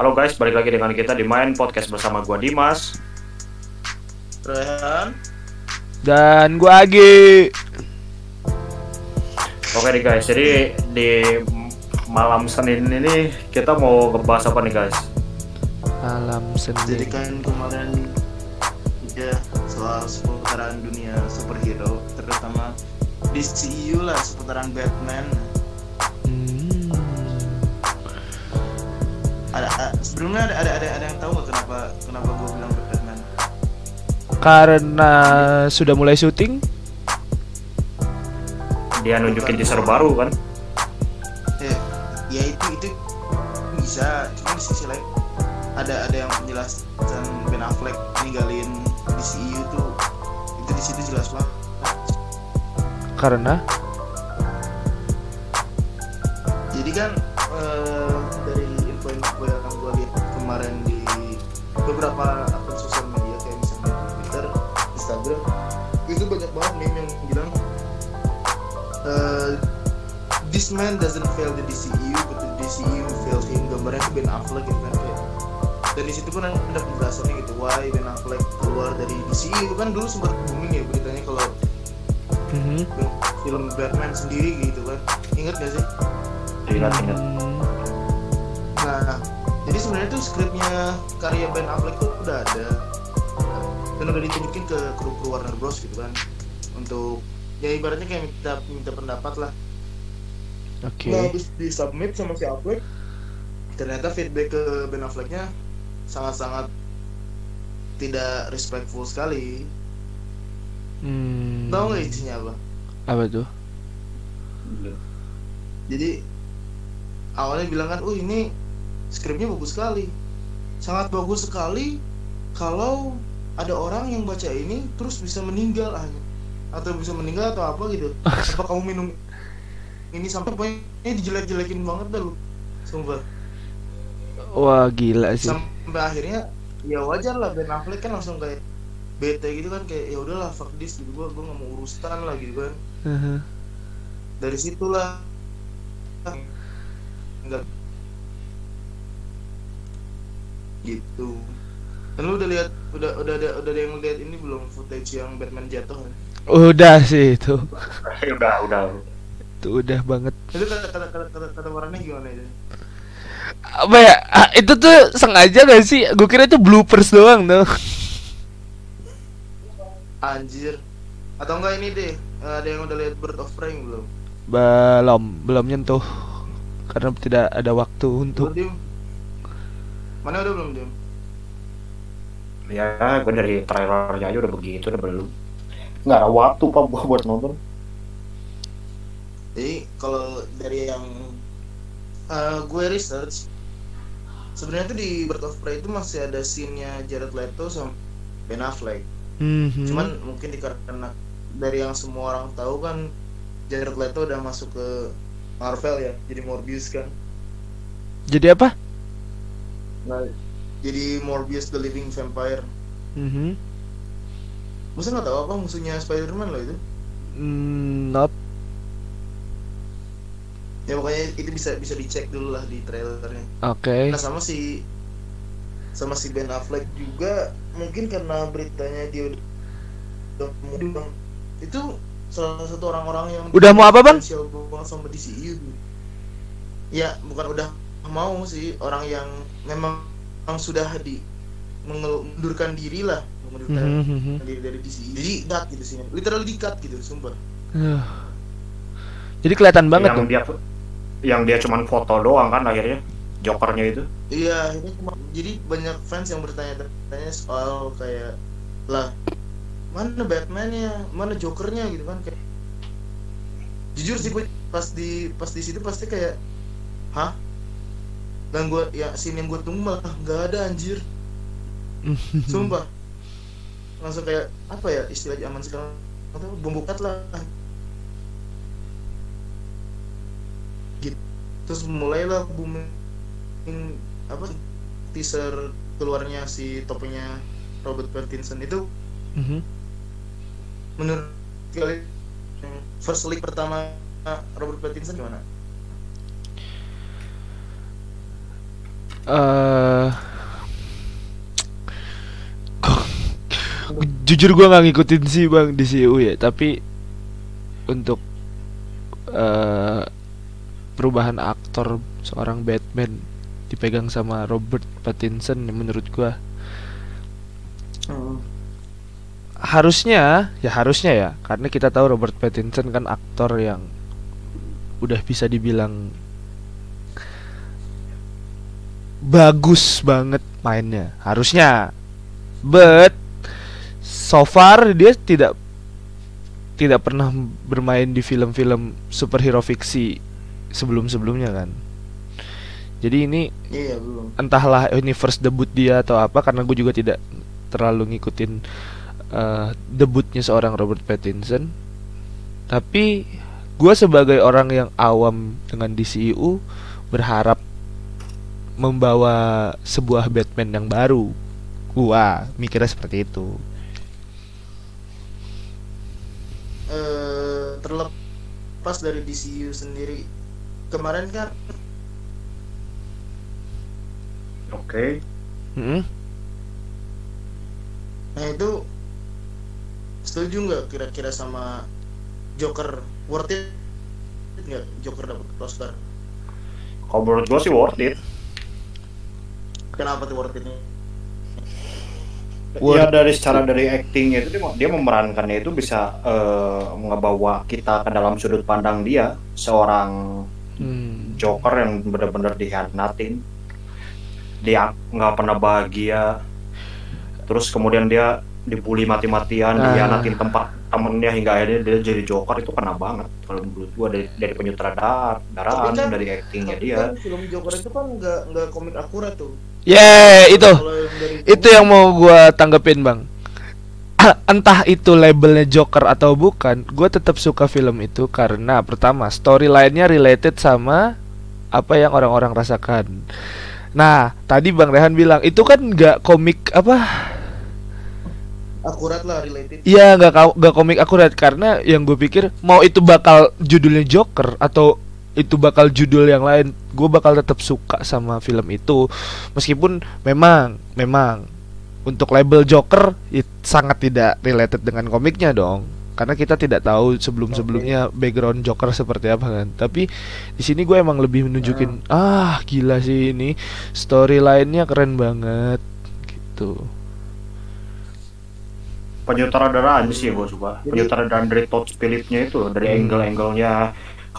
Halo guys, balik lagi dengan kita di Main Podcast bersama gua Dimas. Rehan Dan gua Agi. Oke nih guys, jadi di malam Senin ini kita mau ngebahas apa nih guys? Malam jadi Senin. kan kemarin ya soal seputaran dunia superhero terutama DCU lah seputaran Batman ada sebelumnya ada ada ada, ada yang tahu nggak kenapa kenapa gue bilang Batman Karena sudah mulai syuting. Dia nunjukin teaser baru kan? ya, ya itu itu bisa cuma di sisi lain ada ada yang penjelasan Ben Affleck ninggalin DCU tuh itu di situ jelas banget Karena jadi kan eh, kemarin di beberapa akun sosial media kayak misalnya Twitter, Instagram itu banyak banget meme yang bilang eh, this man doesn't fail the DCU but the DCU failed him gambarnya itu Ben Affleck gitu kan kayak dan di situ pun ada penjelasannya gitu why Ben Affleck keluar dari DCU kan dulu sempat booming ya beritanya kalau Mhm. film Batman sendiri gitu kan ingat gak sih Ingat-ingat. Hmm. Nah, jadi sebenarnya tuh skripnya karya Ben Affleck tuh udah ada dan udah ditunjukin ke kru kru Warner Bros gitu kan untuk ya ibaratnya kayak minta minta pendapat lah. Oke. Nah, habis di submit sama si Affleck, ternyata feedback ke Ben Afflecknya sangat-sangat tidak respectful sekali. Hmm. Tahu nggak isinya apa? Apa tuh? Jadi awalnya bilang kan, oh ini skripnya bagus sekali, sangat bagus sekali kalau ada orang yang baca ini terus bisa meninggal ah, atau bisa meninggal atau apa gitu. Apa kamu minum ini sampai pokoknya dijelek-jelekin banget dah lu, sumpah. Wah gila sih. Sampai akhirnya ya wajar lah Ben Affleck kan langsung kayak bete gitu kan kayak ya udahlah fuck this gitu gua gua nggak mau urusan lah gitu kan Mhm. dari situlah enggak gitu dan lu udah lihat udah udah ada udah ada yang lihat ini belum footage yang Batman jatuh kan? Udah sih itu. udah, udah. Itu udah banget. itu kata kata kata kata, kata orangnya gimana itu Apa ya? ah, itu tuh sengaja gak sih? Gue kira itu bloopers doang tuh. anjir atau enggak ini deh ada yang udah lihat Bird of Prey belum Belum, belum nyentuh. Karena tidak ada waktu untuk. Dim? Mana udah belum Dim? Ya, gue dari trailernya aja udah begitu, udah belum. Nggak ada waktu pak gua buat nonton. Jadi kalau dari yang uh, gue research sebenarnya tuh di Bird of Prey itu masih ada scene-nya Jared Leto sama Ben Affleck. Mhm. Cuman mungkin karena dari yang semua orang tahu kan Jared Leto udah masuk ke Marvel ya, jadi Morbius kan. Jadi apa? Nah, jadi Morbius the Living Vampire. Mhm. Masa nggak tahu apa musuhnya Spider-Man loh itu? Mm, not. Ya pokoknya itu bisa bisa dicek dulu lah di trailernya. Oke. Nah sama si sama si Ben Affleck juga mungkin karena beritanya dia udah mau itu salah satu orang-orang yang Udah mau apa, Bang? sama DCU. Ya bukan udah mau sih orang yang memang memang sudah di mengundurkan diri lah mengundurkan Mhm. diri dari DCU. Jadi cut gitu sih, literal di cut gitu, sumpah. Uh. Jadi kelihatan banget yang tuh. dia yang dia cuman foto doang kan akhirnya jokernya itu Iya, ini cuma jadi banyak fans yang bertanya-tanya soal kayak lah mana Batman-nya, mana Jokernya gitu kan kayak jujur sih gue pas di pas di situ pasti kayak hah dan gue ya scene yang gue tunggu malah nggak ada anjir. Sumpah. Langsung kayak apa ya istilah zaman sekarang? Atau bom bukat lah. Gitu. Terus mulailah booming apa teaser keluarnya si topengnya Robert Pattinson itu. Mhm. menurut kalian first league pertama Robert Pattinson gimana? uh, jujur gue nggak ngikutin sih bang di CU ya tapi untuk uh, perubahan aktor seorang Batman dipegang sama Robert Pattinson ya menurut gue hmm oh. harusnya ya harusnya ya karena kita tahu Robert Pattinson kan aktor yang udah bisa dibilang bagus banget mainnya. Harusnya. But so far dia tidak tidak pernah bermain di film-film superhero fiksi sebelum-sebelumnya kan? Jadi ini Iya belum. entahlah ini first debut dia atau apa karena gue juga tidak terlalu ngikutin eh, debutnya seorang Robert Pattinson. Tapi gue sebagai orang yang awam dengan DCU berharap membawa sebuah Batman yang baru gua mikirnya seperti itu Eh, terlepas dari DCU sendiri kemarin kan Oke. Mm-mm. nah itu setuju nggak kira-kira sama Joker worth it nggak Joker dapat Oscar Kalau menurut gua sih worth it. Kenapa tuh worth it Worth Ya dari secara dari actingnya itu dia, dia memerankannya itu bisa eh, ngebawa kita ke dalam sudut pandang dia seorang Hmm. Joker yang benar-benar dihianatin. Dia nggak pernah bahagia. Terus kemudian dia dibully mati-matian, Ah. dihianatin tempat temennya hingga akhirnya dia jadi Joker itu kena banget kalau menurut gua dari dari penyutradaraan, Tapi kan- dari actingnya dia. kan film Joker itu kan nggak nggak komik akurat tuh Yeah, itu. Itu yang mau gua tanggepin bang. Entah itu labelnya Joker atau bukan gue tetap suka film itu karena pertama storyline-nya related sama apa yang orang-orang rasakan. Nah tadi bang Rehan bilang itu kan nggak komik apa? Akurat lah related. Iya nggak nggak komik akurat. Karena yang gue pikir mau itu bakal judulnya Joker atau itu bakal judul yang lain. Gue bakal tetap suka sama film itu. Meskipun memang memang untuk label Joker it sangat tidak related dengan komiknya dong. Karena kita tidak tahu sebelum sebelumnya background Joker seperti apa kan. Tapi di sini gue emang lebih menunjukin ah. Gila sih ini. Storyline-nya keren banget. Gitu. Penyutradaraan sih gue suka. Penyutradaraan dari Todd Phillips-nya itu dari Hmm. angle-angle-nya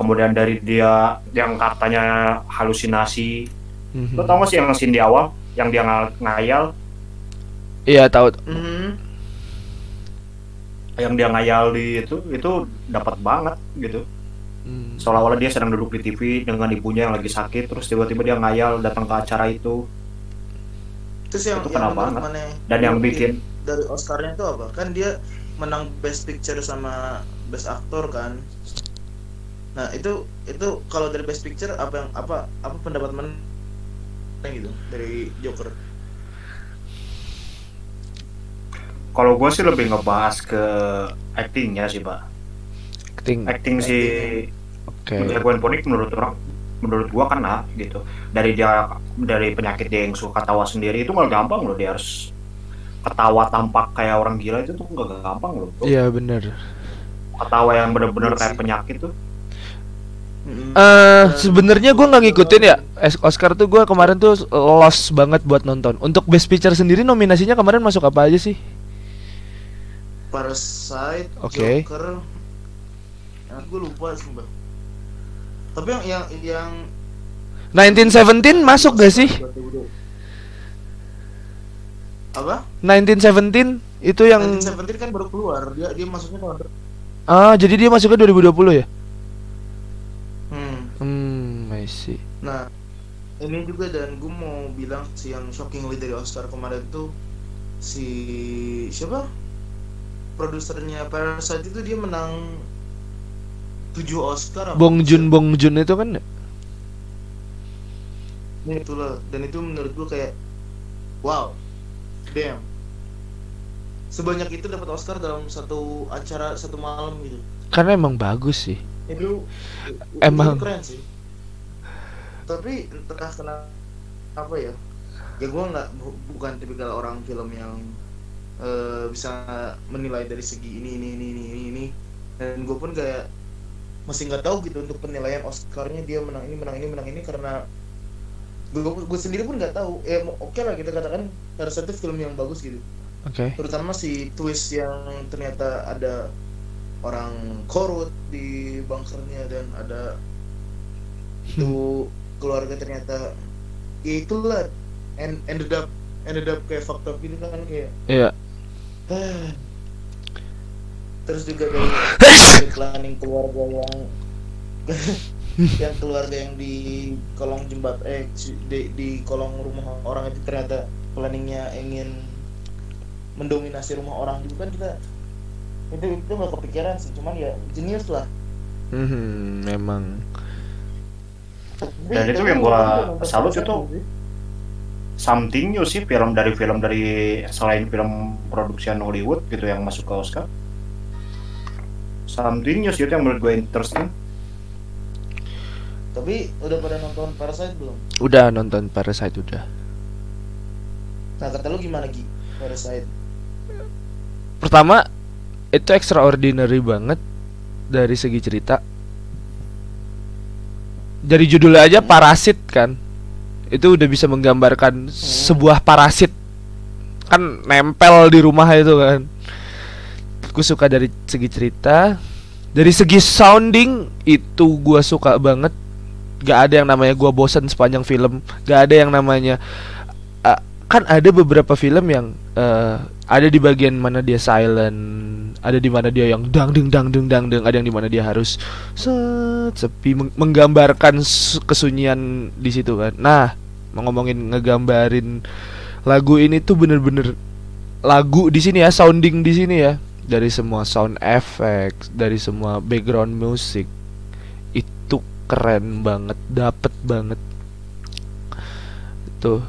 kemudian dari dia yang katanya halusinasi Mhm. lo tau gak sih yang scene di awal yang dia ng- ngayal iya tahu Mhm. yang dia ngayal di itu itu dapat banget gitu Hmm. seolah-olah dia sedang duduk di TV dengan ibunya yang lagi sakit terus tiba-tiba dia ngayal datang ke acara itu terus yang, Itu yang kena menurut banget. mana dan yang bikin dari Oscarnya itu apa kan dia menang Best Picture sama Best Actor kan nah itu itu kalau dari Best Picture apa yang apa apa pendapat mana gitu dari Joker? Kalau gue sih lebih ngebahas ke actingnya sih pak. Acting. Acting si oke. Gwen Phoenix menurut orang menurut gua kena gitu. Dari dia dari penyakit dia yang suka ketawa sendiri itu nggak gampang loh dia harus ketawa tampak kayak orang gila itu tuh nggak gampang loh iya bener. Ketawa yang bener-bener Iya kayak sih. penyakit tuh Eh sebenarnya gue nggak ngikutin ya Oscar tuh gue kemarin tuh lost banget buat nonton Untuk Best Picture sendiri nominasinya kemarin masuk apa aja sih? Parasite, Oke. Joker, yang gue lupa sumpah. Tapi yang yang yang 1917 masuk gak sih? Apa? 1917 itu yang 1917 kan baru keluar. Dia dia masuknya tahun. Ah jadi dia masuknya 2020 ya? I see Nah, ini juga dan gue mau bilang si yang shockingly dari Oscar kemarin tuh si siapa? Produsernya Parasite itu dia menang 7 Oscar? Bong Joon Bong Joon itu kan Ini itulah dan itu menurut gue kayak wow. Damn. Sebanyak itu dapat Oscar dalam satu acara satu malam gitu. Karena emang bagus sih Itu Emang. itu keren sih. Tapi entah kenapa apa ya? Ya gue nggak bu- bukan tipikal orang film yang eh, bisa menilai dari segi ini ini ini ini ini, ini. dan gue pun kayak masih nggak tahu gitu untuk penilaian Oscarnya dia menang ini menang ini menang ini karena gue gue sendiri pun nggak tahu ya mo- oke lah kita katakan harus satu film yang bagus gitu Oke. terutama si twist yang ternyata ada orang korut di bunkernya dan ada itu keluarga ternyata ya itulah and ended up ended up kayak fucked up gitu kan kayak Iya. terus juga dari, dari planning keluarga yang yang keluarga yang di kolong jembat eh di, di kolong rumah orang itu ternyata planningnya ingin mendominasi rumah orang juga kan kita itu itu nggak kepikiran sih cuman ya jenius lah Mhm, memang. Dan itu yang gua salut itu something new sih film dari film dari selain film produksian Hollywood gitu yang masuk ke Oscar. Something new sih itu yang menurut gue interesting. Tapi udah pada nonton Parasite belum? Udah nonton Parasite udah. nah kata lu gimana Gi? Parasite. Pertama itu extraordinary banget dari segi cerita. Dari judulnya aja parasit kan. Itu udah bisa menggambarkan sebuah parasit. Kan nempel di rumah itu kan. Aku suka dari segi cerita, dari segi sounding itu gua suka banget. Gak ada yang namanya gua bosan sepanjang film. Gak ada yang namanya kan ada beberapa film yang eh, ada di bagian mana dia silent, ada di mana dia yang dang ding dang ding dang ding, ada yang di mana dia harus set sepi meng- menggambarkan su- kesunyian di situ kan. Nah, ngomongin ngegambarin lagu ini tuh bener-bener lagu di sini ya, sounding di sini ya, dari semua sound effects, dari semua background music itu keren banget, dapet banget. Tuh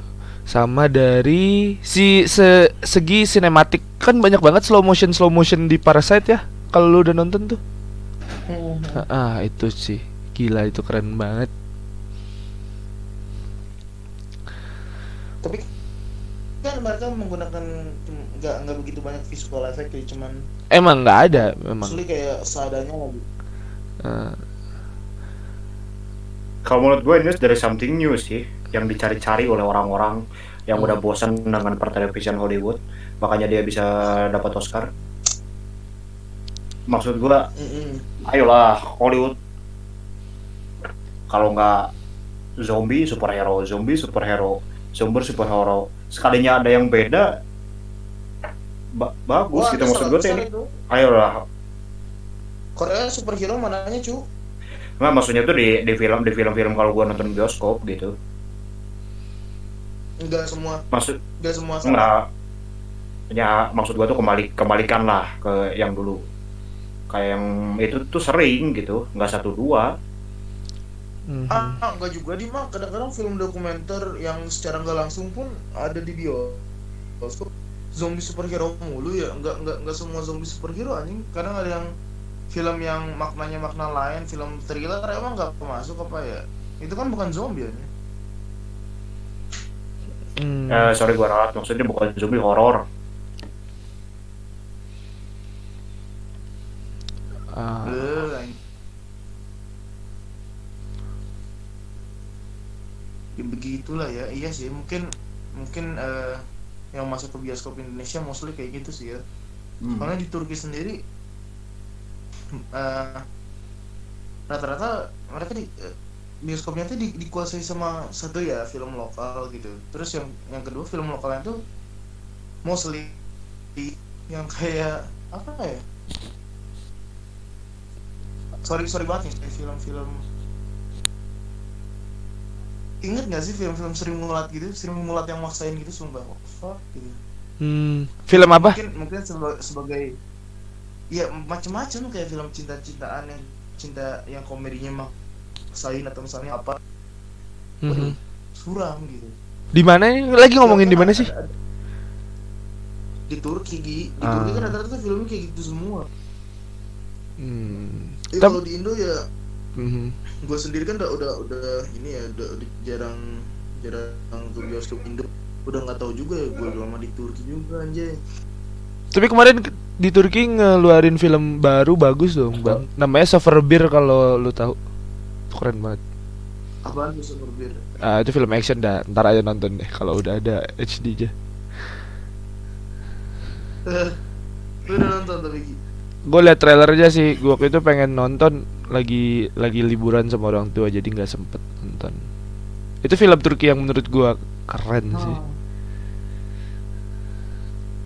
sama dari si se, segi sinematik. Kan banyak banget slow motion slow motion di Parasite ya kalau lu udah nonton tuh. Ah, ah, itu sih. Gila itu keren banget. Tapi kan mereka menggunakan nggak nggak begitu banyak visual effect ya cuman emang nggak ada memang. Asli kayak seadanya lagi. Ah, kalau menurut gue ini dari something new sih yang dicari-cari oleh orang-orang yang udah bosan dengan pertelevisian Hollywood makanya dia bisa dapat Oscar. Maksud gue Mm-mm. ayolah Hollywood. Kalau nggak zombie superhero zombie superhero zombie superhero sekalinya ada yang beda ba- bagus Wah, gitu maksud gue ini. ayolah. Korea superhero mananya cu nggak maksudnya tuh di di film di film-film kalau gue nonton bioskop gitu nggak semua. Maksud nggak semua sama nggak. Ya maksud gue tuh kembali kembalikan lah ke yang dulu. Kayak yang itu tuh sering gitu nggak satu dua. Mhm. ah nggak juga di mah. Kadang-kadang film dokumenter yang secara nggak langsung pun ada di bioskop. Zombie superhero mulu ya. Nggak nggak nggak semua zombie superhero anjing. Kadang ada yang film yang maknanya makna lain film thriller emang nggak masuk apa ya? Itu kan bukan zombie ya Hmm. eh, sorry gue ralat maksudnya bukan zombie horor Ah, Eh, anjing. ya begitulah ya iya sih mungkin mungkin eh, yang masuk ke bioskop Indonesia mostly kayak gitu sih ya Hmm. Soalnya di Turki sendiri eh, rata-rata mereka di eh, bioskopnya tuh di, dikuasai sama satu ya film lokal gitu. Terus yang yang kedua film lokalnya tuh mostly yang kayak apa ya? Sorry sorry banget nih kayak film-film Ingat gak sih film-film Sri Mulat gitu? Sri Mulat yang maksain gitu sumpah oh, fuck gitu hmm, film apa mungkin mungkin seba- sebagai ya macam-macam kayak film cinta-cintaan yang cinta yang komedinya maksain atau misalnya apa Mhm. suram gitu di mana ini lagi ngomongin di mana sih Ada- ada- di Turki Gi. di Ah. Turki kan rata-rata filmnya kayak gitu semua Hmm. Eh, kalau di Indo ya Mhm. gue sendiri kan udah udah udah ini ya udah, udah jarang jarang ke bioskop Indo udah nggak tahu juga ya gue lama di Turki juga anjay Tapi kemarin ke- di Turki ngeluarin film baru bagus dong, Bang. Namanya Beer kalau lu tahu. Itu keren banget. Apaan tuh super bir? Ah, itu film action dah. Ntar aja nonton deh kalau udah ada HD-nya. Lu udah nonton tapi? Gue liat trailernya sih. Gue waktu itu pengen nonton lagi lagi liburan sama orang tua jadi nggak sempet nonton. Itu film Turki yang menurut gua keren sih.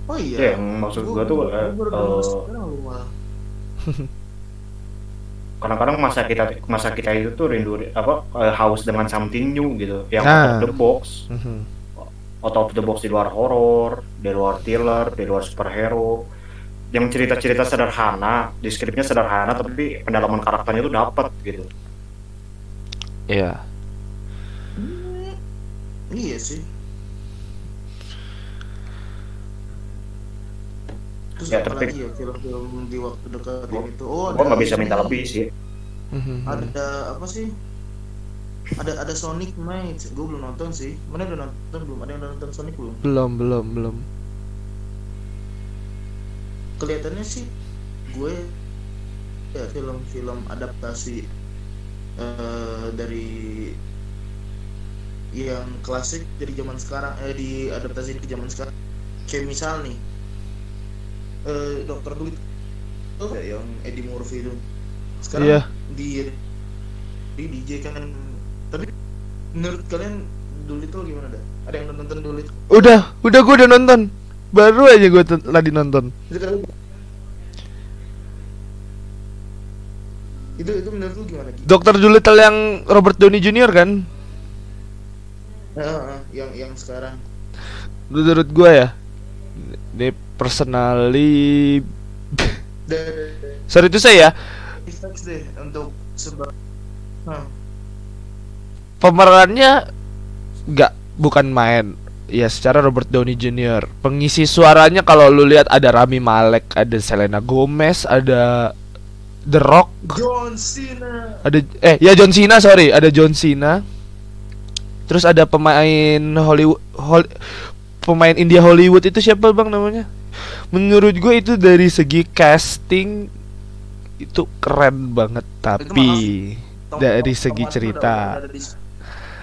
Oh iya. Iya, yang maksud gua tuh, eh, kadang-kadang masa kita masa kita itu tuh rindu apa eh, haus dengan something new gitu yang Nah. out of the box Mhm. out of the box di luar horor di luar thriller di luar superhero yang cerita-cerita sederhana di skripnya sederhana tapi pendalaman karakternya tuh dapat gitu Iya. Hmm, Iya sih. Terus Ya, apa tapi- lagi ya film-film di waktu dekat ini tuh? Oh, gua nggak ada bisa ini. minta lebih sih Mhm. Ada apa sih? Ada ada Sonic Knights. Gue belum nonton sih. Mana udah nonton belum? Ada yang udah nonton Sonic belum? Belum, belum, belum. Kelihatannya sih gue ya film-film adaptasi eh, dari yang klasik dari zaman sekarang eh di adaptasi ke zaman sekarang kayak misal nih eh Dokter Dolittle tuh ya, yang Eddie Murphy itu sekarang Iya. di di DJ kan tapi menurut kalian Dolittle gimana dah ada yang udah nonton Dolittle Udah, udah gua udah nonton. Baru aja gua t- tadi nonton. itu kan itu itu menurut lu gimana Gi? Dokter Dolittle yang Robert Downey Jr. kan? Ah, ah, yang yang sekarang Menurut gua ya. Ini personally Sorry itu saya ya. effects deh untuk sebab Hah, Pemerannya nggak bukan main. Ya secara Robert Downey Jr. Pengisi suaranya kalau lu lihat ada Rami Malek, ada Selena Gomez, ada The Rock, John Cena. Ada eh ya John Cena sorry. Ada John Cena. Terus ada pemain Hollywood Hol- pemain India Hollywood. Itu siapa bang namanya menurut gue itu dari segi casting itu keren banget tapi Tom- dari Tom- segi Tom cerita. udah-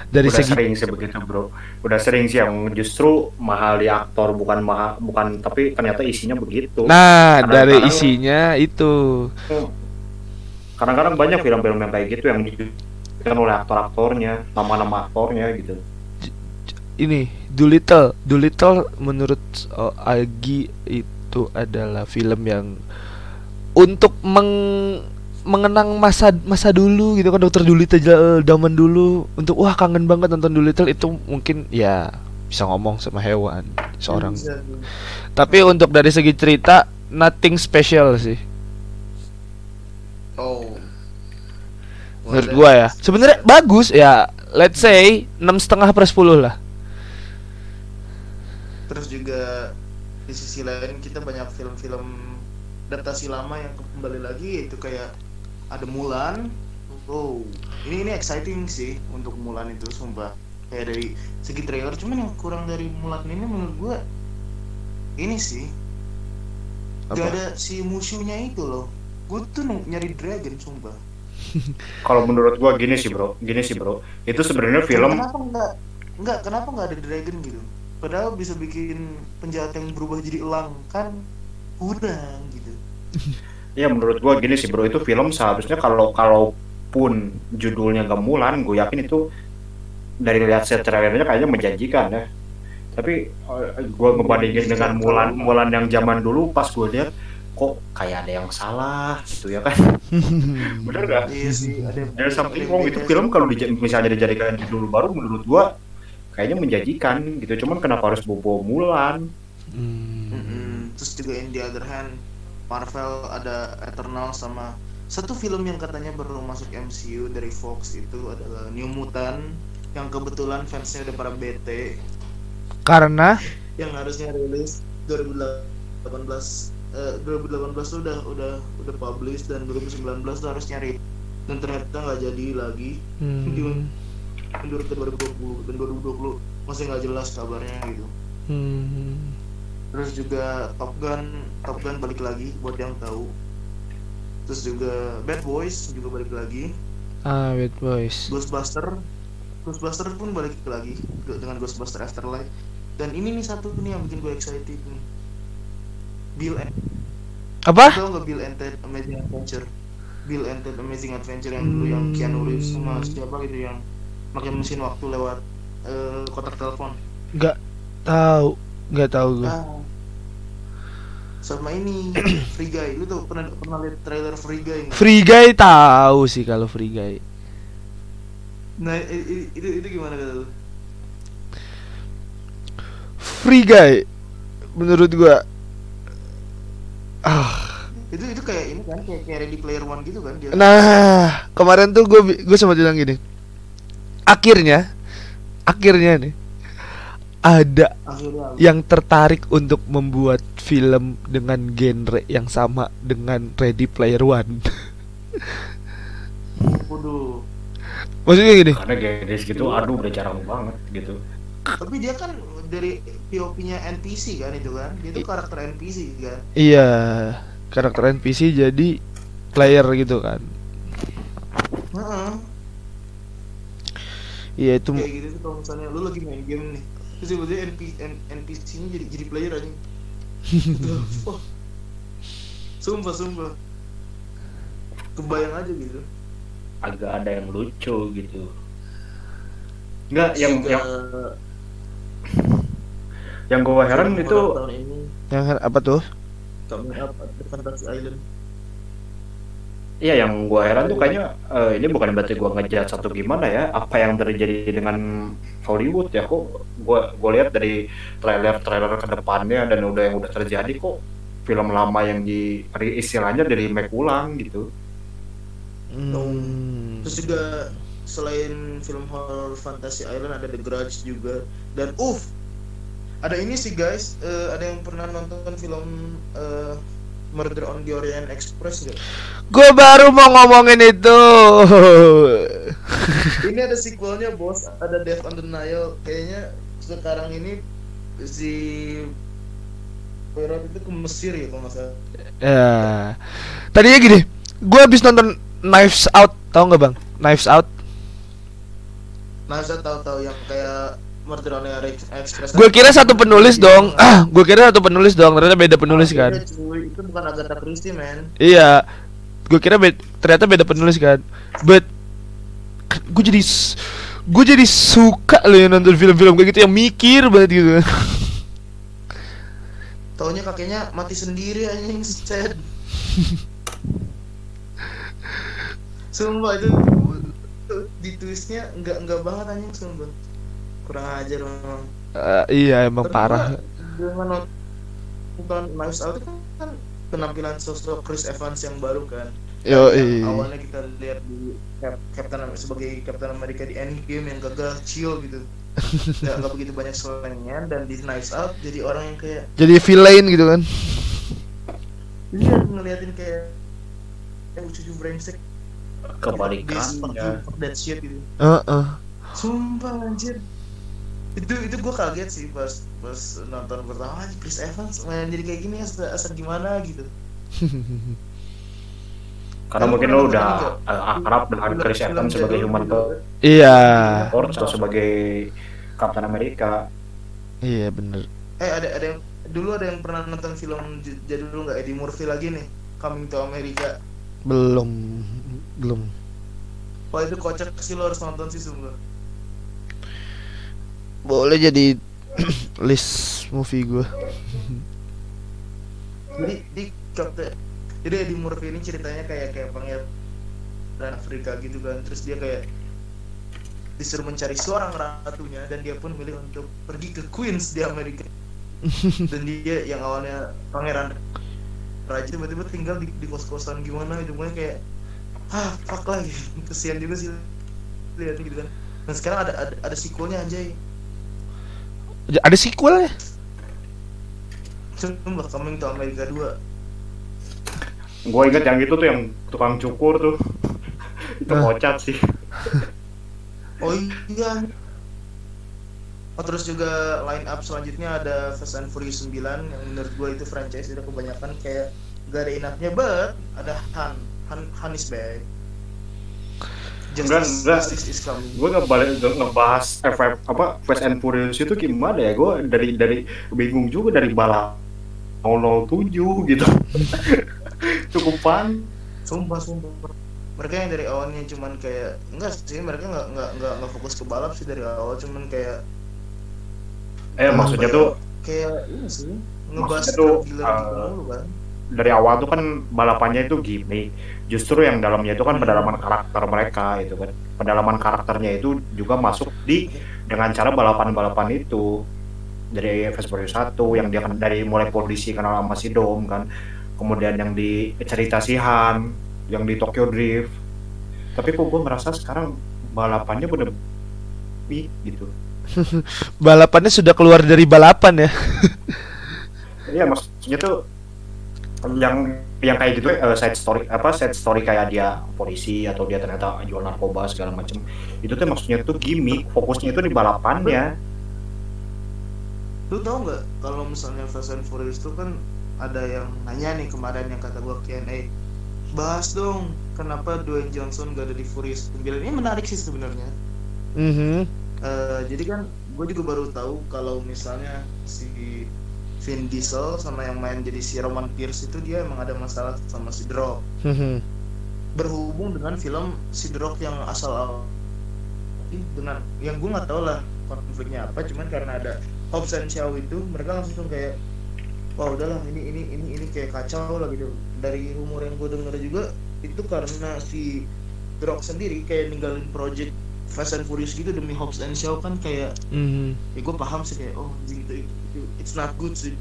dari udah segi sering sih begitu bro. Udah sering sih yang justru mahal di aktor bukan mahal bukan tapi ternyata isinya begitu. Nah Kadang-kadang- dari isinya itu. Kadang-kadang banyak film-film yang kayak gitu yang dibikin oleh aktor-aktornya nama-nama aktornya gitu ini Doolittle. Doolittle menurut uh, Agi itu adalah film yang untuk meng mengenang masa masa dulu gitu kan. Dokter Doolittle zaman dulu. Untuk wah kangen banget nonton Doolittle. Itu mungkin ya bisa ngomong sama hewan seorang. Bisa. tapi untuk dari segi cerita nothing special sih. Oh. Menurut gua ya. Sebenarnya bagus ya. Let's say enam setengah per 10 lah terus juga di sisi lain kita banyak film-film adaptasi lama yang kembali lagi itu kayak ada Mulan. Oh ini ini exciting sih untuk Mulan itu sumpah. Kayak dari segi trailer cuman yang kurang dari Mulan ini menurut gua ini sih. Gak Apa? ada si musuhnya itu loh. Gue tuh nyari dragon sumpah. Kalau menurut gua gini sih bro. Gini sih bro. Itu sebenarnya film kenapa nggak nggak kenapa nggak ada dragon gitu padahal bisa bikin penjahat yang berubah jadi elang kan? Kurang gitu. Ya menurut gua gini sih bro. Itu film seharusnya kalau kalaupun judulnya Gemulan gue yakin itu dari lihat set trailernya kayaknya menjanjikan ya. Tapi eh, gua ngebandingin dengan Mulan Mulan yang zaman dulu pas gue lihat kok kayak ada yang salah gitu ya kan? Bener gak? iya sih ada There's something ada wrong itu film kalau dija- misalnya dijadikan judul baru menurut gua kayaknya menjanjikan gitu. Cuman kenapa harus bobo Mulan? Hmm. Mm-mm. terus juga in the other hand Marvel ada Eternal sama satu film yang katanya baru masuk MCU dari Fox itu adalah New Mutant yang kebetulan fansnya udah pada bete. Karena? Yang harusnya rilis 2018 eh, 2018 tuh udah udah udah publish dan 2019 tuh harusnya rilis dan ternyata nggak jadi lagi. Hmm, mundur ke 2020 dan 2020 masih nggak jelas kabarnya gitu. Hmm, terus juga Top Gun Top Gun balik lagi buat yang tahu. Terus juga Bad Boys juga balik lagi. Ah, Bad Boys. Ghostbuster. Ghostbuster pun balik lagi dengan Ghostbuster Afterlife. Dan ini nih satu nih yang bikin gue excited nih. Bill and Apa? tau nggak Bill and Ted Amazing Adventure? Bill and Ted Amazing Adventure yang dulu yang Keanu Reeves sama siapa gitu yang pakai mesin waktu lewat eh, kotak telepon Nggak tahu, nggak tahu gue. Ah. sama ini Free Guy lu tuh pernah pernah lihat trailer Free Guy nggak? Free Guy tahu sih kalau Free Guy. nah itu itu gimana kata lu Free Guy menurut gua ah itu itu kayak ini kan kayak, kayak Ready Player One gitu kan dia nah kemarin tuh gue gue sempat bilang gini akhirnya akhirnya nih ada akhirnya yang tertarik untuk membuat film dengan genre yang sama dengan Ready Player One. Waduh. Maksudnya gini. Karena gadis gitu aduh udah jarang banget gitu. Tapi dia kan dari POV-nya NPC kan itu kan? Dia tuh karakter NPC kan? Iya karakter NPC jadi player gitu kan. Heeh. Iya itu kayak gitu tuh kalau misalnya lu lagi main game nih terus tiba-tiba NP, NPC nya jadi jadi player aja sumpah sumpah. Kebayang aja gitu. Agak ada yang lucu gitu. Enggak, yang Juga yang yang gue heran itu horor tahun ini yang apa tuh? Coming up at the Fantasy Island Iya yang gua heran tuh kayaknya eh, ini bukan berarti gua ngejat satu gimana ya apa yang terjadi dengan Hollywood ya kok gua gua lihat dari trailer-trailer ke depannya dan udah yang udah terjadi kok film lama yang di istilahnya di remake ulang gitu. Hmm. terus juga selain film horror Fantasy Island ada The Grudge juga dan uff ada ini sih guys eh, ada yang pernah nonton film eh, Murder on the Orient Express nggak? Gue baru mau ngomongin itu. ini ada sequelnya bos ada Death on the Nile kayaknya sekarang ini si Poirot itu ke Mesir ya kalau nggak salah ya. Tadinya gini, gue habis nonton Knives Out, tau nggak bang? Knives Out. nah saya tahu-tahu yang kayak Murder on the Orient Express Gue kira satu penulis dong. Ah, gue kira satu penulis dong. Ternyata beda penulis Ah, kan. beda, cuy. itu bukan Agatha Christie man Iya. Gue kira be- ternyata beda penulis kan. But gue jadi gue jadi suka loh yang nonton film-film kayak gitu yang mikir banget gitu. Taunya kakeknya mati sendiri anjing set. sumpah itu, di twistnya enggak enggak banget anjing sumpah. Kurang ajar memang. Eh, iya emang Terus parah. Dengan nonton Knives Out itu kan penampilan sosok Chris Evans yang baru kan. Yo, Yang iya. awalnya kita lihat di Cap- Captain sebagai Captain America di Endgame yang gagal chill gitu. Nggak, nggak begitu banyak slangnya dan di Knives Out jadi orang yang kayak Jadi villain gitu kan. Iya ngeliatin kayak yang cucu brengsek fucking fuck that shit gitu Heeh. Sumpah anjir Itu itu gue kaget sih pas pas nonton pertama "Anjir, Chris Evans main jadi kayak gini asal, asal gimana gitu Karena mungkin lo udah eh, akrab dengan Chris Evans sebagai human gitu. Iya. atau sebagai Captain America. Iya bener. Eh ada ada yang dulu ada yang pernah nonton film j- jadul nggak Eddie Murphy lagi nih Coming to America Belum belum. Wah itu kocak sih lo harus nonton sih sumpah Boleh jadi list movie gue. jadi di jadi Eddie Murphy ini ceritanya kayak kayak pangeran Afrika gitu kan terus dia kayak disuruh mencari seorang ratunya dan dia pun milih untuk pergi ke Queens di Amerika dan dia yang awalnya pangeran raja tiba-tiba tinggal di, di kos-kosan gimana gitu Pokoknya kayak ah fuck lah gitu. kesian juga sih lihat gitu kan dan sekarang ada ada, ada sequelnya anjay Ada sequelnya? Sumpah Coming to America 2 Gue inget yang itu tuh yang tukang cukur tuh. itu kocak sih. Oh iya Oh terus juga line up selanjutnya ada Fast and Furious 9 yang menurut gue itu franchise udah kebanyakan kayak gak ada enaknya but ada Han Han, Han is back Justice, enggak. Justice is coming gue nggak balik ngebahas FF apa Fast and Furious itu gimana ya? Gue dari dari bingung juga dari balap 007 gitu. Cukup fun. Sumpah sumpah. Mereka yang dari awalnya cuman kayak enggak sih mereka nggak nggak nggak nggak fokus ke balap sih dari awal cuman kayak eh maksudnya tuh kayak ini sih ngebahas tuh, gila uh, gitu mulu kan dari awal tuh kan balapannya itu gimmick. Justru yang dalamnya itu kan pendalaman karakter mereka itu kan. Pendalaman karakternya itu juga masuk di dengan cara balapan-balapan itu. Dari Fast Furious 1 yang dia kan dari mulai polisi kenal sama si Dom kan. Kemudian yang di cerita si Han yang di Tokyo Drift. Tapi kok gue merasa sekarang balapannya bener beat gitu. Balapannya sudah keluar dari balapan ya. Iya maksudnya tuh yang yang kayak gitu eh, side story apa side story kayak dia polisi atau dia ternyata jual narkoba segala macem. Itu tuh maksudnya tuh gimmick fokusnya itu di balapannya. Lu tau nggak kalau misalnya Fast and Furious itu kan ada yang nanya nih kemarin yang kata gua Q&A bahas dong kenapa Dwayne Johnson gak ada di Furious? 9 ini menarik sih sebenarnya. Mhm. Eh, jadi kan gue juga baru tahu kalau misalnya si Vin Diesel sama yang main jadi si Roman Pierce itu dia emang ada masalah sama si Rock Mhm. berhubung dengan film si Rock yang asal dengan yang gue nggak tahu lah konfliknya apa cuman karena ada Hobbs and Shaw itu mereka langsung kayak wah udahlah ini ini ini ini kayak kacau lah gitu dari rumor yang gue denger juga itu karena si Rock sendiri kayak ninggalin project Fast and Furious gitu demi Hobbs and Shaw kan kayak Mhm. ya gue paham sih kayak oh anjing itu, it's not good sih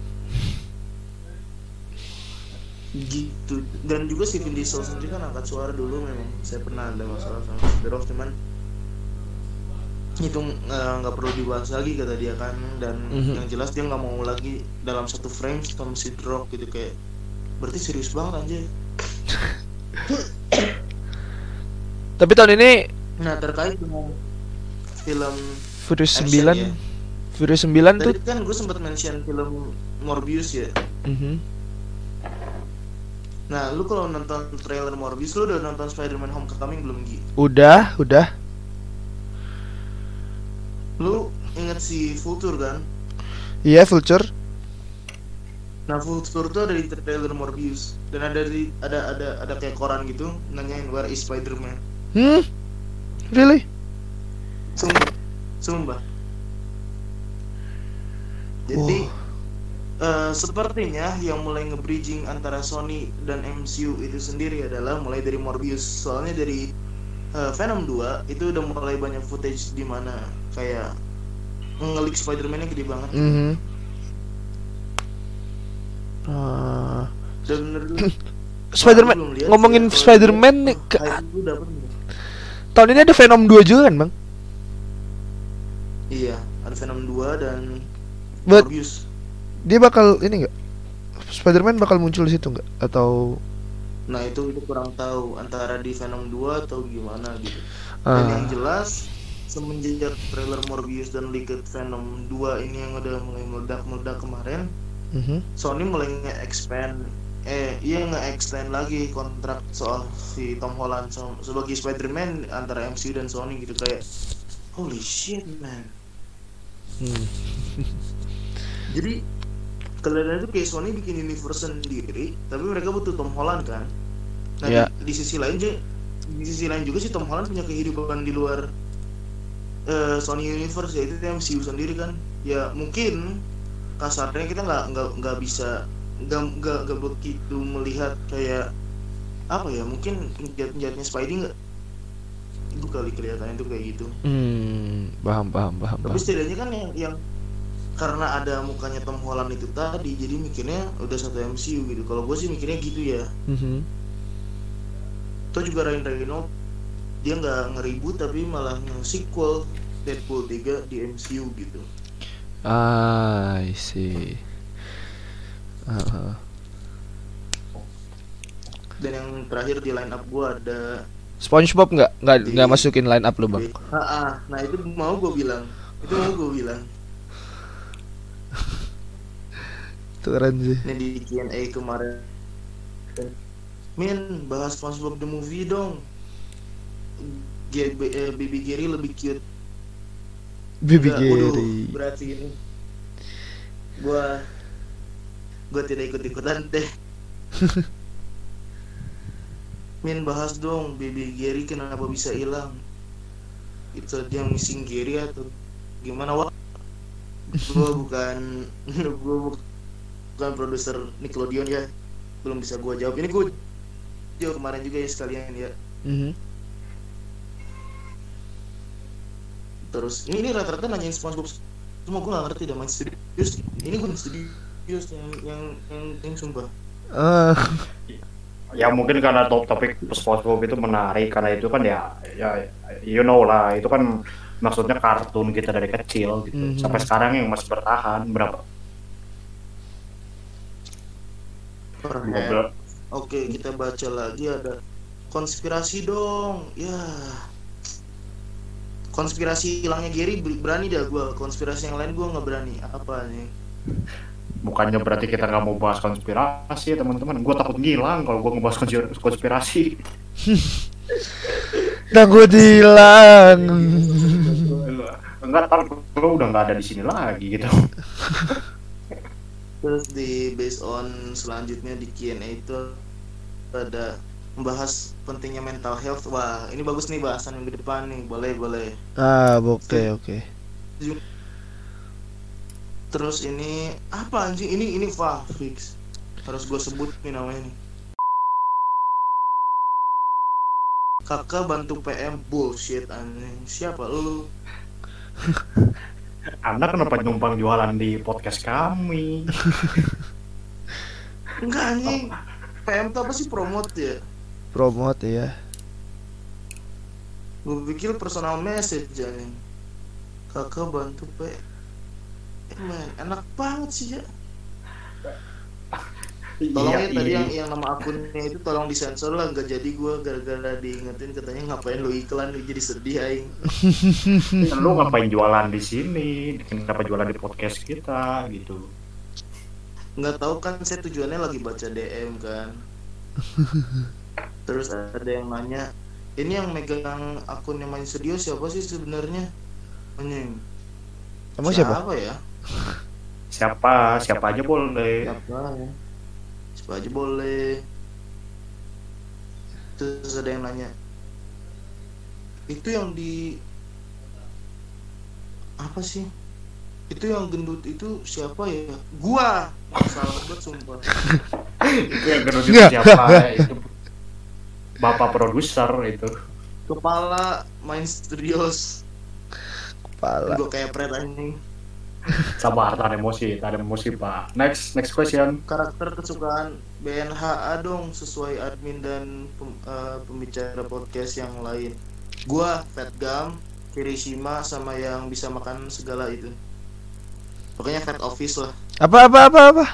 gitu dan juga si Vin Diesel sendiri kan angkat suara dulu memang saya pernah ada masalah sama si The Rock cuman itu eh, nggak perlu dibahas lagi kata dia kan dan Mhm. yang jelas dia nggak mau lagi dalam satu frame sama si The Rock gitu kayak berarti serius banget anjir Tapi tahun ini nah terkait dengan film Furious Action 9 ya. Furious 9 tuh tadi kan gue sempat mention film Morbius ya Mhm. Nah, lu kalau nonton trailer Morbius, lu udah nonton Spider-Man Homecoming belum, Gi? Udah, udah. Lu inget si Vulture kan? Iya, Vulture. Nah, Vulture tuh ada di trailer Morbius dan ada di ada ada ada kayak koran gitu nanyain where is Spider-Man. Hmm? Really? Sumpah. Sumpah. Jadi eh, sepertinya yang mulai nge-bridging antara Sony dan MCU itu sendiri adalah mulai dari Morbius. Soalnya dari eh, Venom 2 itu udah mulai banyak footage di mana kayak ngelik Spider-Man-nya gede banget. Dan menurut lu, Spider-Man ngomongin kalau Spider-Man nih ke- hype gua dapet nih. Tahun ini ada Venom 2 juga kan, Bang? Iya, ada Venom 2 dan But- Morbius. Dia bakal ini enggak? Spider-Man bakal muncul di situ enggak? Atau Nah, itu itu kurang tahu antara di Venom 2 atau gimana gitu. Dan yang ah. jelas semenjak trailer Morbius dan leaked Venom 2 ini yang udah mulai meledak-meledak kemarin, Mhm. Sony mulai nge-expand eh iya nge-extend lagi kontrak soal si Tom Holland so- sebagai Spider-Man antara MCU dan Sony gitu kayak holy shit man. Hmm. Jadi kelihatannya tuh kayak Sony bikin universe sendiri, tapi mereka butuh Tom Holland kan. Nah Iya. di, di sisi lain juga, di sisi lain juga sih Tom Holland punya kehidupan di luar eh, Sony Universe yaitu MCU sendiri kan. Ya mungkin kasarnya kita nggak nggak nggak bisa nggak nggak nggak begitu melihat kayak apa ya mungkin penjahat-penjahatnya Spidey nggak itu kali kelihatannya tuh kayak gitu. Hmm, paham paham paham. Tapi setidaknya kan yang, yang karena ada mukanya Tom Holland itu tadi, jadi mikirnya udah satu MCU gitu. Kalau gue sih mikirnya gitu ya. Mhm. Atau juga Ryan Reynolds dia nggak ngeribut tapi malah nge-sequel Deadpool 3 di MCU gitu. Ah, I see dan yang terakhir di line up gue ada SpongeBob nggak? Nggak nggak masukin line up lo bang? Ah, nah itu mau gue bilang. Itu mau gue bilang. Keren sih. Ini di Q&A kemarin. Min bahas SpongeBob the movie dong. GB, eh, Baby Gary lebih cute. Baby Gary berarti ini. Gua gue tidak ikut ikutan deh. Min bahas dong baby Gary kenapa bisa hilang? Itu dia missing Gary atau gimana wah gue bukan gue bukan produser Nickelodeon ya. Belum bisa gue jawab. Ini gue jawab kemarin juga ya sekalian ya. Mm-hmm. terus ini, rata-rata nanyain SpongeBob. Semua gue gak ngerti dah main studio ini gue studio serius yang yang yang, yang sumpah uh. Eh. ya mungkin karena top topik SpongeBob itu menarik karena itu kan ya ya you know lah itu kan maksudnya kartun kita dari kecil gitu mm -hmm. sampai sekarang yang masih bertahan berapa Oke, kita baca lagi ada konspirasi dong. Ya. Konspirasi hilangnya Gary berani dah gue konspirasi yang lain gue nggak berani. Apa nih? bukannya berarti kita nggak mau bahas konspirasi ya teman-teman. Gue takut ngilang kalau gue ngebahas konspirasi. Takut hilang. Enggak tar gue udah nggak ada di sini lagi gitu. Terus di based on selanjutnya di Q&A itu ada membahas pentingnya mental health. Wah ini bagus nih bahasan yang minggu depan nih. Boleh boleh. Ah oke okay, oke okay terus ini apa anjing? Ini ini Fah fix. Harus gue sebut nih namanya nih. Kakak bantu PM bullshit anjing. Siapa lu? Anda kenapa numpang jualan di podcast kami? Enggak anjing. PM tuh apa sih promote ya? Promote ya gue pikir personal message anjing. Kakak bantu PM man enak banget sih iya, ya tolong iya, ya tadi iya. yang yang nama akunnya itu tolong disensor lah. Nggak jadi gue gara-gara diingetin katanya ngapain lo iklan lo jadi sedih aing. Lo ngapain jualan di sini? Kenapa jualan di podcast kita gitu. Nggak tahu kan saya tujuannya lagi baca DM kan. Terus ada yang nanya ini yang megang akunnya main studio siapa sih sebenarnya? Emang siapa, siapa ya? siapa? Siapa, aja boleh. siapa siapa aja boleh. Terus ada yang nanya itu yang di apa sih? Itu yang gendut itu siapa ya? Gua. Masalah banget sumpah. Itu yang gendut itu siapa? Itu bapak produser itu. Kepala main studios. Kepala. Gua kayak pret anjing. Sabar, tahan emosi, tahan emosi pak. Next, next question. Karakter kesukaan BNHA dong sesuai admin dan pem, uh, pembicara podcast yang lain. Gua Fat Gum, Kirishima sama yang bisa makan segala itu. Pokoknya Fat Office lah. Apa apa apa apa?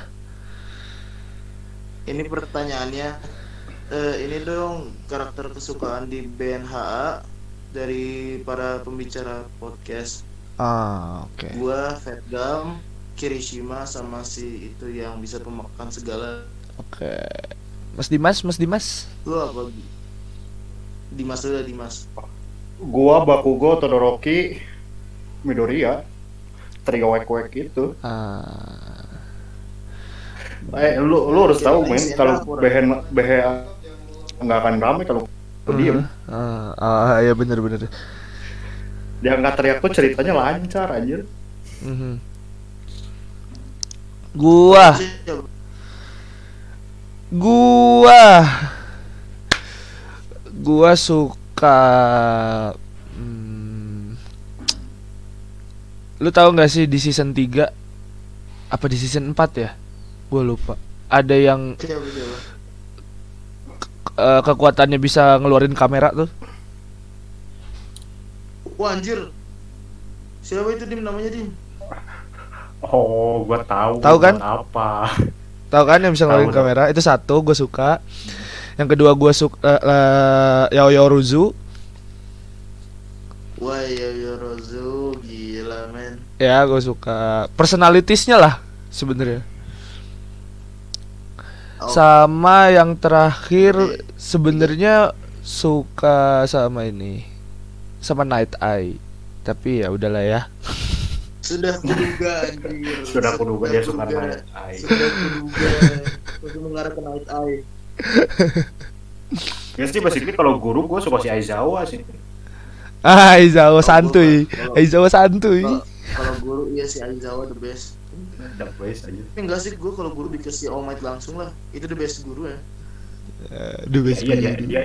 Ini pertanyaannya. Uh, ini dong karakter kesukaan di BNHA dari para pembicara podcast Ah, oke. Okay. Gua Fatgum, Kirishima sama si itu yang bisa pemakan segala. Oke. Okay. Mas Dimas, Mas Dimas. Lu apa? Dimas udah Dimas. Gua Bakugo, Todoroki, Midoriya. Trio wek-wek itu. Ah. Eh, lu lu harus tahu men kalau behen behen nggak akan ramai kalau uh, diem. Ah, ah uh, uh, ya bener-bener dia nggak teriak pun ceritanya lancar anjir. Mm-hmm. gua. Gua. Gua suka hmm, lu tahu nggak sih di season 3 apa di season 4 ya? Gua lupa. Ada yang uh, kekuatannya bisa ngeluarin kamera tuh. Wah anjir. Siapa itu Dim namanya Dim? Oh, gua tahu. Tahu kan? Apa? Tahu kan yang bisa ngeluarin kamera? Itu satu gua suka. Yang kedua gua suka uh, eh, uh, eh, Yaoyo Ruzu. Wah, Yaoyo Ruzu gila men. Ya, gua suka personalitisnya lah sebenarnya. Oh. Sama yang terakhir sebenarnya suka sama ini sama Night Eye. Tapi ya udahlah ya. Sudah kuduga anjir. Sudah kuduga dia suka kuduga. Night Eye. Sudah kuduga. Untuk mengarah ke Night Eye. Ya sih basically kalau guru gue suka si Aizawa sih. Ah, Aizawa santuy. Aizawa santuy. Kalau guru iya si Aizawa the best. The best aja. Tapi enggak sih gue kalau guru dikasih All Might langsung lah. Itu the best guru ya. Eh, The best Iya dia, guru. dia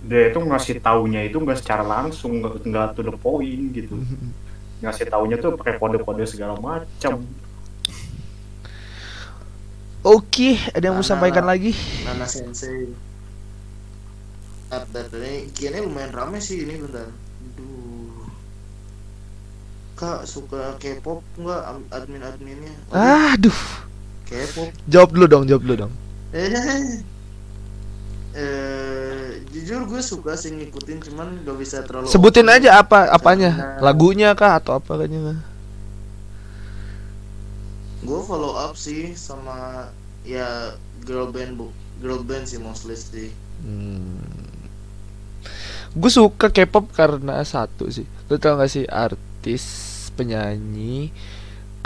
dia itu ngasih taunya itu nggak secara langsung nggak nggak to the point gitu ngasih taunya tuh pakai kode-kode segala macam Oke, ada yang mau sampaikan lagi? Nana Sensei. Bentar, ini kiannya lumayan rame sih ini bentar. Aduh. Kak suka K-pop nggak admin-adminnya? Waduh, Aduh. K-pop. Jawab dulu dong, jawab dulu dong. Eh, eh, jujur gue suka sih ngikutin cuman gak bisa terlalu. Sebutin open. aja apa apanya? Karena- Lagunya kah atau apa kayaknya? Gue follow up sih sama ya girl band bu girl band sih mostly sih. Hmm. Gue suka K-pop karena satu sih. Lu tau gak sih artis penyanyi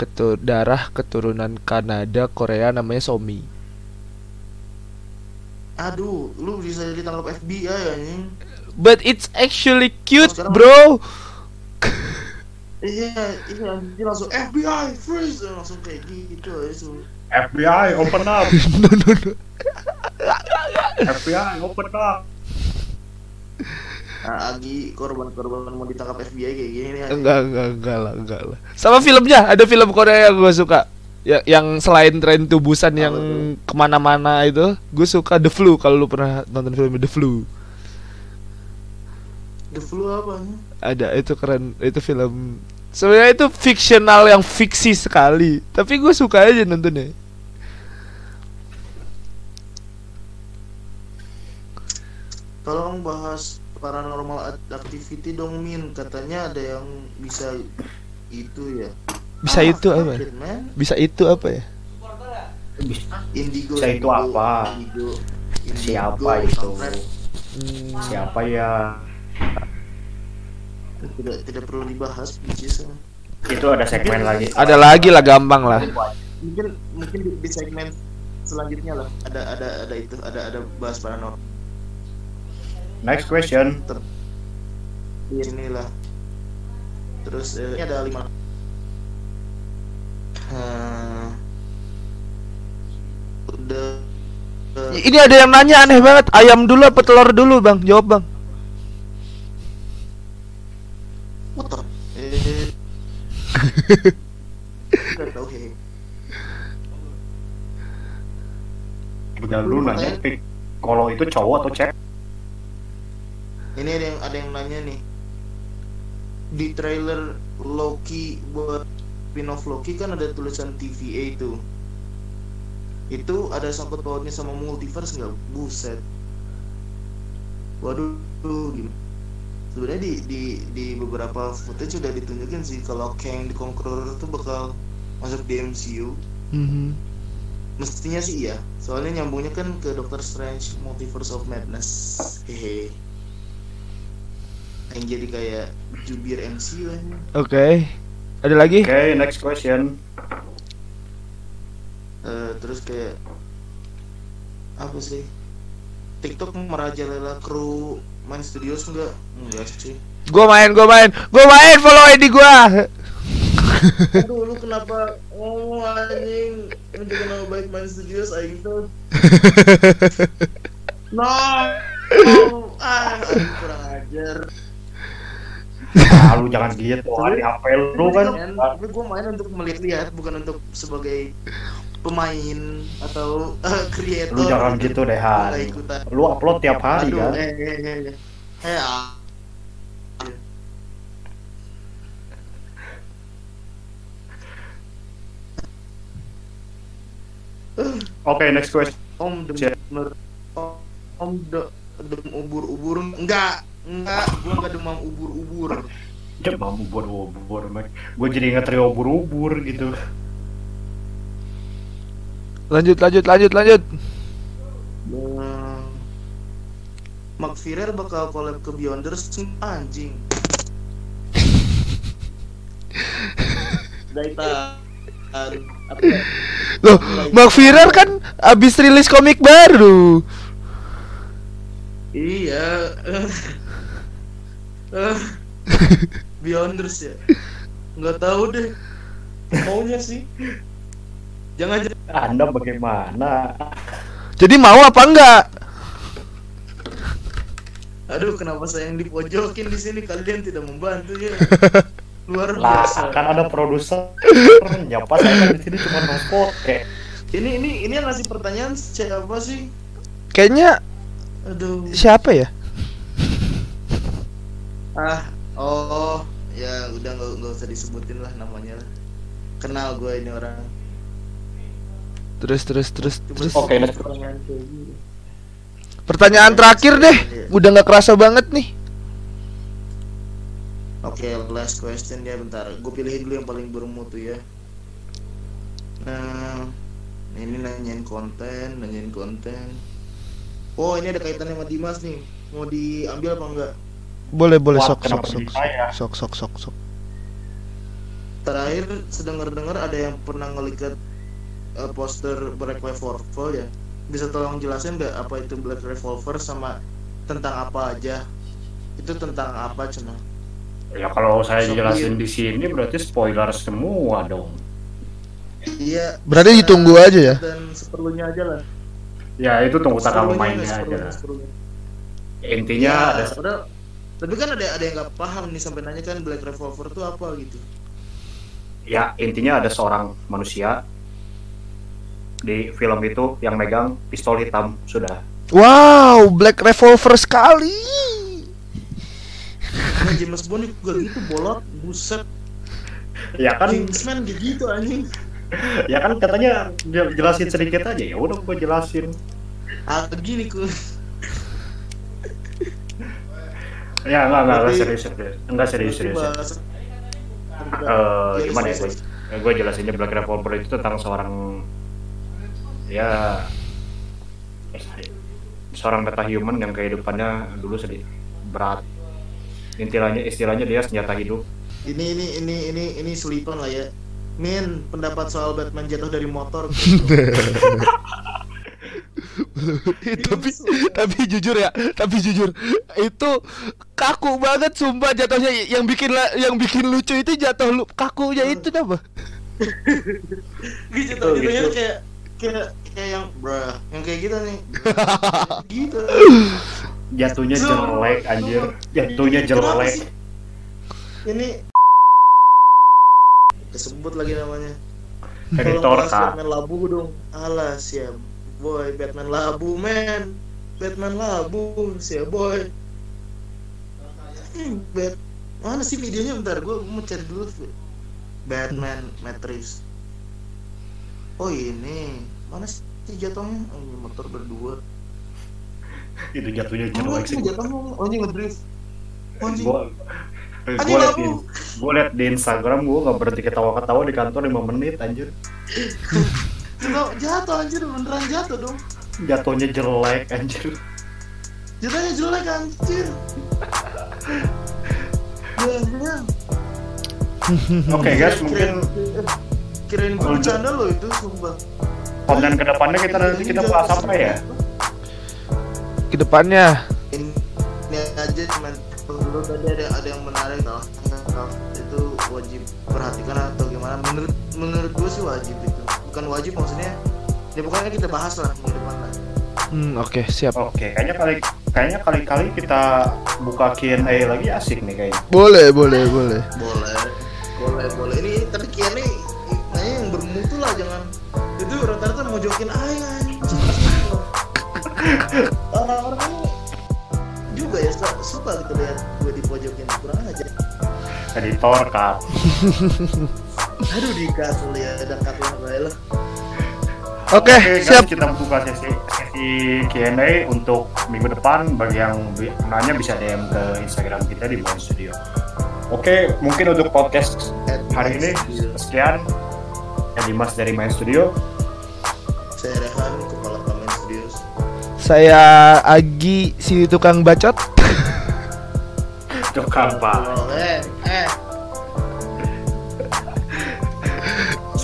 ketur darah keturunan Kanada Korea namanya Somi. Aduh, lu bisa ditangkap FBI anjing. But it's actually cute, Oh, bro. Iya, iya anjing langsung FBI freeze langsung kayak gitu aja tuh. FBI open up no no no. FBI open up Nah, Agi korban-korban mau ditangkap FBI kayak gini nih. anjing. Enggak enggak enggak lah enggak lah. Sama filmnya ada film Korea yang gue suka. Ya, yang selain tren tubusan yang ke mana-mana itu, gue suka The Flu. Kalau lu pernah nonton film The Flu, The flu apa nih? ada itu keren. Itu film sebenarnya itu fiksional yang fiksi sekali. Tapi gue suka aja nontonnya. Tolong bahas paranormal Act- activity dong Min. Katanya ada yang bisa itu ya. Bisa Ah, itu apa? fuck it, man. Bisa itu apa ya? Indigo. Bisa itu Indigo, apa? Indigo. Indigo, siapa itu. Hmm, siapa ya Tidak tidak perlu dibahas, bitches. itu ada segmen lagi ada lagi lah gampang lah. Mungkin mungkin di, di segmen selanjutnya lah ada ada ada itu ada ada bahas paranormal. next question inilah. Terus eh, ini ada lima. Udah eh, Ini ada yang nanya aneh banget. Ayam dulu apa telur dulu, Bang? Jawab, Bang. Eh. Hehe. udah lu nanya pick kalau itu cowok atau cewek Ini ada yang ada yang nanya nih. Di trailer Loki buat spin-off Loki kan ada tulisan TVA itu. Itu ada sangkut pautnya sama multiverse nggak? Buset. Waduh, gimana? Sebenarnya di, di di beberapa footage sudah ditunjukin sih kalau Kang the Conqueror itu bakal masuk di MCU. Mhm. Mestinya sih iya. Soalnya nyambungnya kan ke Doctor Strange Multiverse of Madness. Hehe. Yang jadi kayak jubir MCU. Oke. Ada lagi? oke next question Eh, terus kayak apa sih? TikTok merajalela kru main studios enggak? Enggak sih. Gua main, gua main. Gua main, follow ID gua. Aduh, lu kenapa ngomong anjing? Menjaga nama baik main studios aing tuh. No. Oh, ah, aing kurang ajar. Ah, lu jangan gitu ada di HP lu kan? tapi gue main untuk melihat-lihat bukan untuk sebagai pemain atau uh, creator lu jangan gitu. deh Han. lu upload tiap hari aduh kan eh eh eh eh. Eh ah. oke next question. Om dem om de, dem ubur-ubur enggak Enggak, gue nggak demam ubur-ubur. Demam ubur-ubur, Mac. Gue jadi inget trio ubur-ubur gitu. Lanjut, lanjut, lanjut, lanjut. Hmm. Mark Firer bakal collab ke Beyonders anjing. Dari Loh, Mark Firer kan abis rilis komik baru. Iya. Eh, Beyonders ya. Nggak tahu deh. Maunya sih. Jangan Anda bagaimana? Jadi mau apa enggak? Aduh, kenapa saya yang dipojokin di sini? Kalian tidak membantu ya. Luar Lah, biasa. kan ada produser. Nyapa saya kan di sini cuma kayak Ini ini ini yang ngasih pertanyaan siapa sih? Kayaknya Aduh. siapa ya? Ah, oh, ya udah nggak nggak usah disebutin lah namanya lah. Kenal gue ini orang. Terus terus terus Cuma terus. Oke, pertanyaan terakhir deh. Udah nggak kerasa banget nih. Oke, last question ya bentar. Gue pilihin dulu yang paling bermutu ya. Nah, ini nanyain konten, nanyain konten. Oh, ini ada kaitannya sama Dimas nih. Mau diambil apa enggak? Boleh boleh Wah, sok sok sok saya? sok sok sok sok. Terakhir sedengar-dengar ada yang pernah ngelihat eh, poster Black Revolver ya. Bisa tolong jelasin nggak apa itu Black Revolver sama tentang apa aja? Itu tentang apa cina? ya kalau saya Sok jelasin dia. di sini berarti spoiler semua dong. Iya. Berarti ditunggu aja ya? Dan seperlunya aja lah. Ya itu tunggu tanggal mainnya aja seperlunya, lah. seperlunya. Intinya Ya, ada padahal tapi kan ada ada yang nggak paham nih sampai nanya kan Black Revolver itu apa gitu. ya intinya ada seorang manusia di film itu yang megang pistol hitam sudah. Wow, Black Revolver sekali. Nah, James Bond juga gitu bolot, buset. Ya kan Kingsman gitu anjing. ya kan katanya jel- jelasin sedikit aja ya udah gue jelasin. Ah, gini ku. Ya enggak enggak enggak serius serius. Enggak serius serius. Bahas- Eh, Iya, gimana ya gue? gue jelasinnya Black Revolver itu tentang seorang ya seorang metahuman yang kehidupannya dulu sedih berat istilahnya istilahnya dia senjata hidup Ini ini ini ini ini selipan lah ya. Min, pendapat soal Batman jatuh dari motor. tapi tapi jujur ya, tapi jujur itu kaku banget sumpah jatuhnya yang bikin yang bikin lucu itu jatuh lu kakunya itu apa? gitu Gitu, jatuhnya gitu. kayak kayak kayak yang bruh, yang kayak gitu nih. gitu. jatuhnya jelek anjir jatuhnya jelek? Ini kesebut lagi namanya. editor kan Batman labu dong. Alah siap. Boy, Batman labu, man. Batman labu, siap boy. Hmm, Bat Mana sih videonya bentar gue mau cari dulu. Batman Matrix. Oh ini. Mana sih jatuhnya? Oh, ini motor berdua. itu jatuhnya jelek sih sih jatuhnya? Oh ini ngedrift. Oh, anjing. gue liat di gue liat di Instagram gue nggak berhenti ketawa-ketawa di kantor 5 menit anjir Coba jatuh anjir. Beneran jatuh dong. jatuhnya jelek anjir. Jatuhnya jelek anjir. Ya, ya. oke guys mungkin kirain gue bercanda lo itu sumpah. Konten ke depannya kita nanti kita bahas apa ya? Ke depannya ini, ini aja cuman dulu tadi ada ada yang menarik kalau itu wajib perhatikan atau gimana? Menurut menurut gue sih wajib itu bukan wajib maksudnya ya pokoknya kita bahas lah minggu depan lah hmm, oke siap. Oke, kayaknya kali kayaknya kali-kali kita buka Q&A lagi asik nih kayaknya. Boleh, boleh, boleh. boleh boleh boleh ini tapi kiannya kayaknya yang bermutu lah jangan itu rata-rata mau jokin anjing. orang-orang ini juga ya suka, suka gitu lihat gue dipojokin kurang aja Editor kan. aduh dikat lihat ada cut lah bae lah Oke, guys, siap. kita buka sesi sesi Q&A untuk minggu depan bagi yang nanya bisa DM ke Instagram kita di Bone Studio. Oke, mungkin untuk podcast hari ini sekian. Ya Dimas dari Main Studio. saya Rehan kepala Kamen Studios Saya Agi si tukang bacot. Tukang pak. Oh, eh, eh.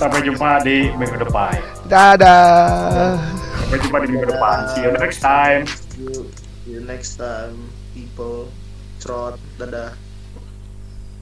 Sampai jumpa di minggu depan. Dadah. Sampai jumpa di minggu depan. See you next time. You, you next time, people. Trot, dadah.